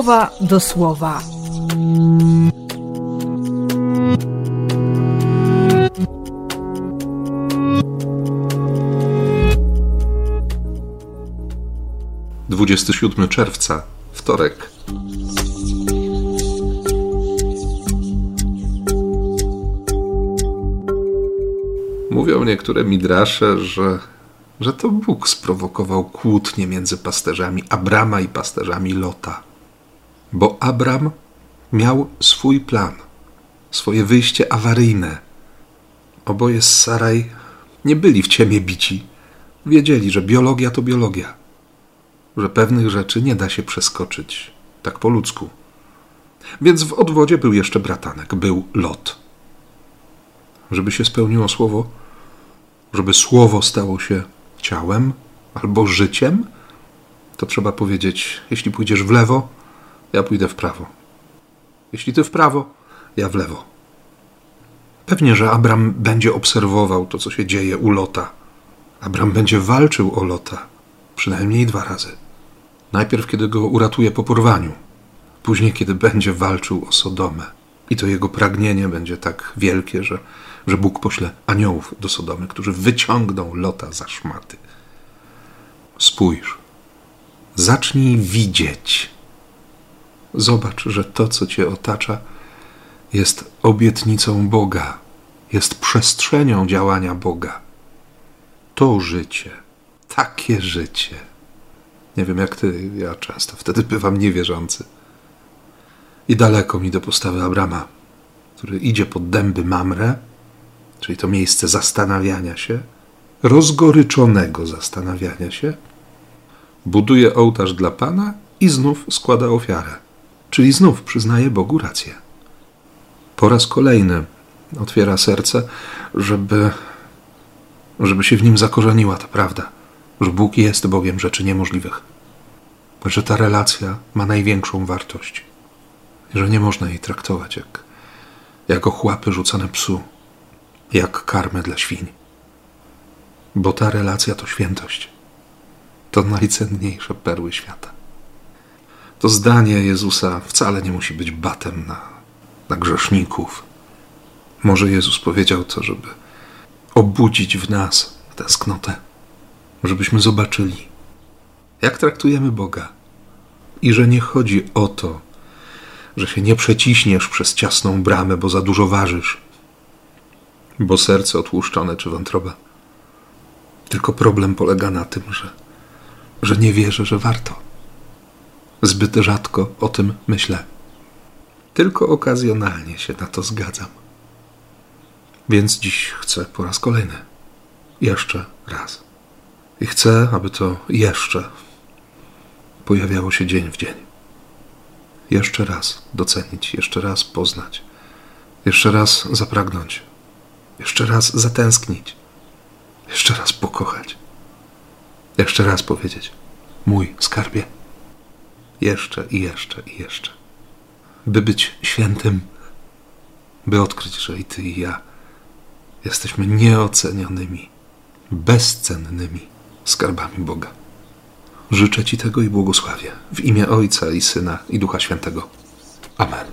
słowa do słowa. Dwudziesty siódmy czerwca, wtorek. Mówią niektóre midrasze, że, że to Bóg sprowokował kłótnię między pasterzami Abrama i pasterzami Lota. Bo Abram miał swój plan, swoje wyjście awaryjne. Oboje z Saraj nie byli w ciemię bici. Wiedzieli, że biologia to biologia, że pewnych rzeczy nie da się przeskoczyć tak po ludzku. Więc w odwodzie był jeszcze bratanek, był Lot. Żeby się spełniło słowo, żeby słowo stało się ciałem albo życiem, to trzeba powiedzieć: jeśli pójdziesz w lewo, ja pójdę w prawo. Jeśli ty w prawo, ja w lewo. Pewnie, że Abram będzie obserwował to, co się dzieje u Lota. Abram będzie walczył o Lota przynajmniej dwa razy. Najpierw, kiedy go uratuje po porwaniu, później, kiedy będzie walczył o Sodomę. I to jego pragnienie będzie tak wielkie, że, że Bóg pośle aniołów do Sodomy, którzy wyciągną Lota za szmaty. Spójrz, zacznij widzieć. Zobacz, że to, co cię otacza, jest obietnicą Boga, jest przestrzenią działania Boga. To życie, takie życie. Nie wiem jak ty, ja często wtedy bywam niewierzący. I daleko mi do postawy Abrama, który idzie pod dęby Mamre, czyli to miejsce zastanawiania się, rozgoryczonego zastanawiania się, buduje ołtarz dla Pana i znów składa ofiarę, czyli znów przyznaje Bogu rację. Po raz kolejny otwiera serce, żeby, żeby się w nim zakorzeniła ta prawda, że Bóg jest Bogiem rzeczy niemożliwych, że ta relacja ma największą wartość że nie można jej traktować jak, jak ochłapy rzucone psu, jak karmę dla świń. Bo ta relacja to świętość. To najcenniejsze perły świata. To zdanie Jezusa wcale nie musi być batem na, na grzeszników. Może Jezus powiedział to, żeby obudzić w nas tęsknotę, żebyśmy zobaczyli, jak traktujemy Boga i że nie chodzi o to, że się nie przeciśniesz przez ciasną bramę, bo za dużo ważysz, bo serce otłuszczone czy wątroba. Tylko problem polega na tym, że, że nie wierzę, że warto. Zbyt rzadko o tym myślę. Tylko okazjonalnie się na to zgadzam. Więc dziś chcę po raz kolejny. Jeszcze raz. I chcę, aby to jeszcze pojawiało się dzień w dzień jeszcze raz docenić, jeszcze raz poznać, jeszcze raz zapragnąć, jeszcze raz zatęsknić, jeszcze raz pokochać, jeszcze raz powiedzieć: Mój skarbie. Jeszcze i jeszcze i jeszcze. By być świętym, by odkryć, że i ty i ja jesteśmy nieocenionymi, bezcennymi skarbami Boga. Życzę Ci tego i błogosławię w imię Ojca i Syna i Ducha Świętego. Amen.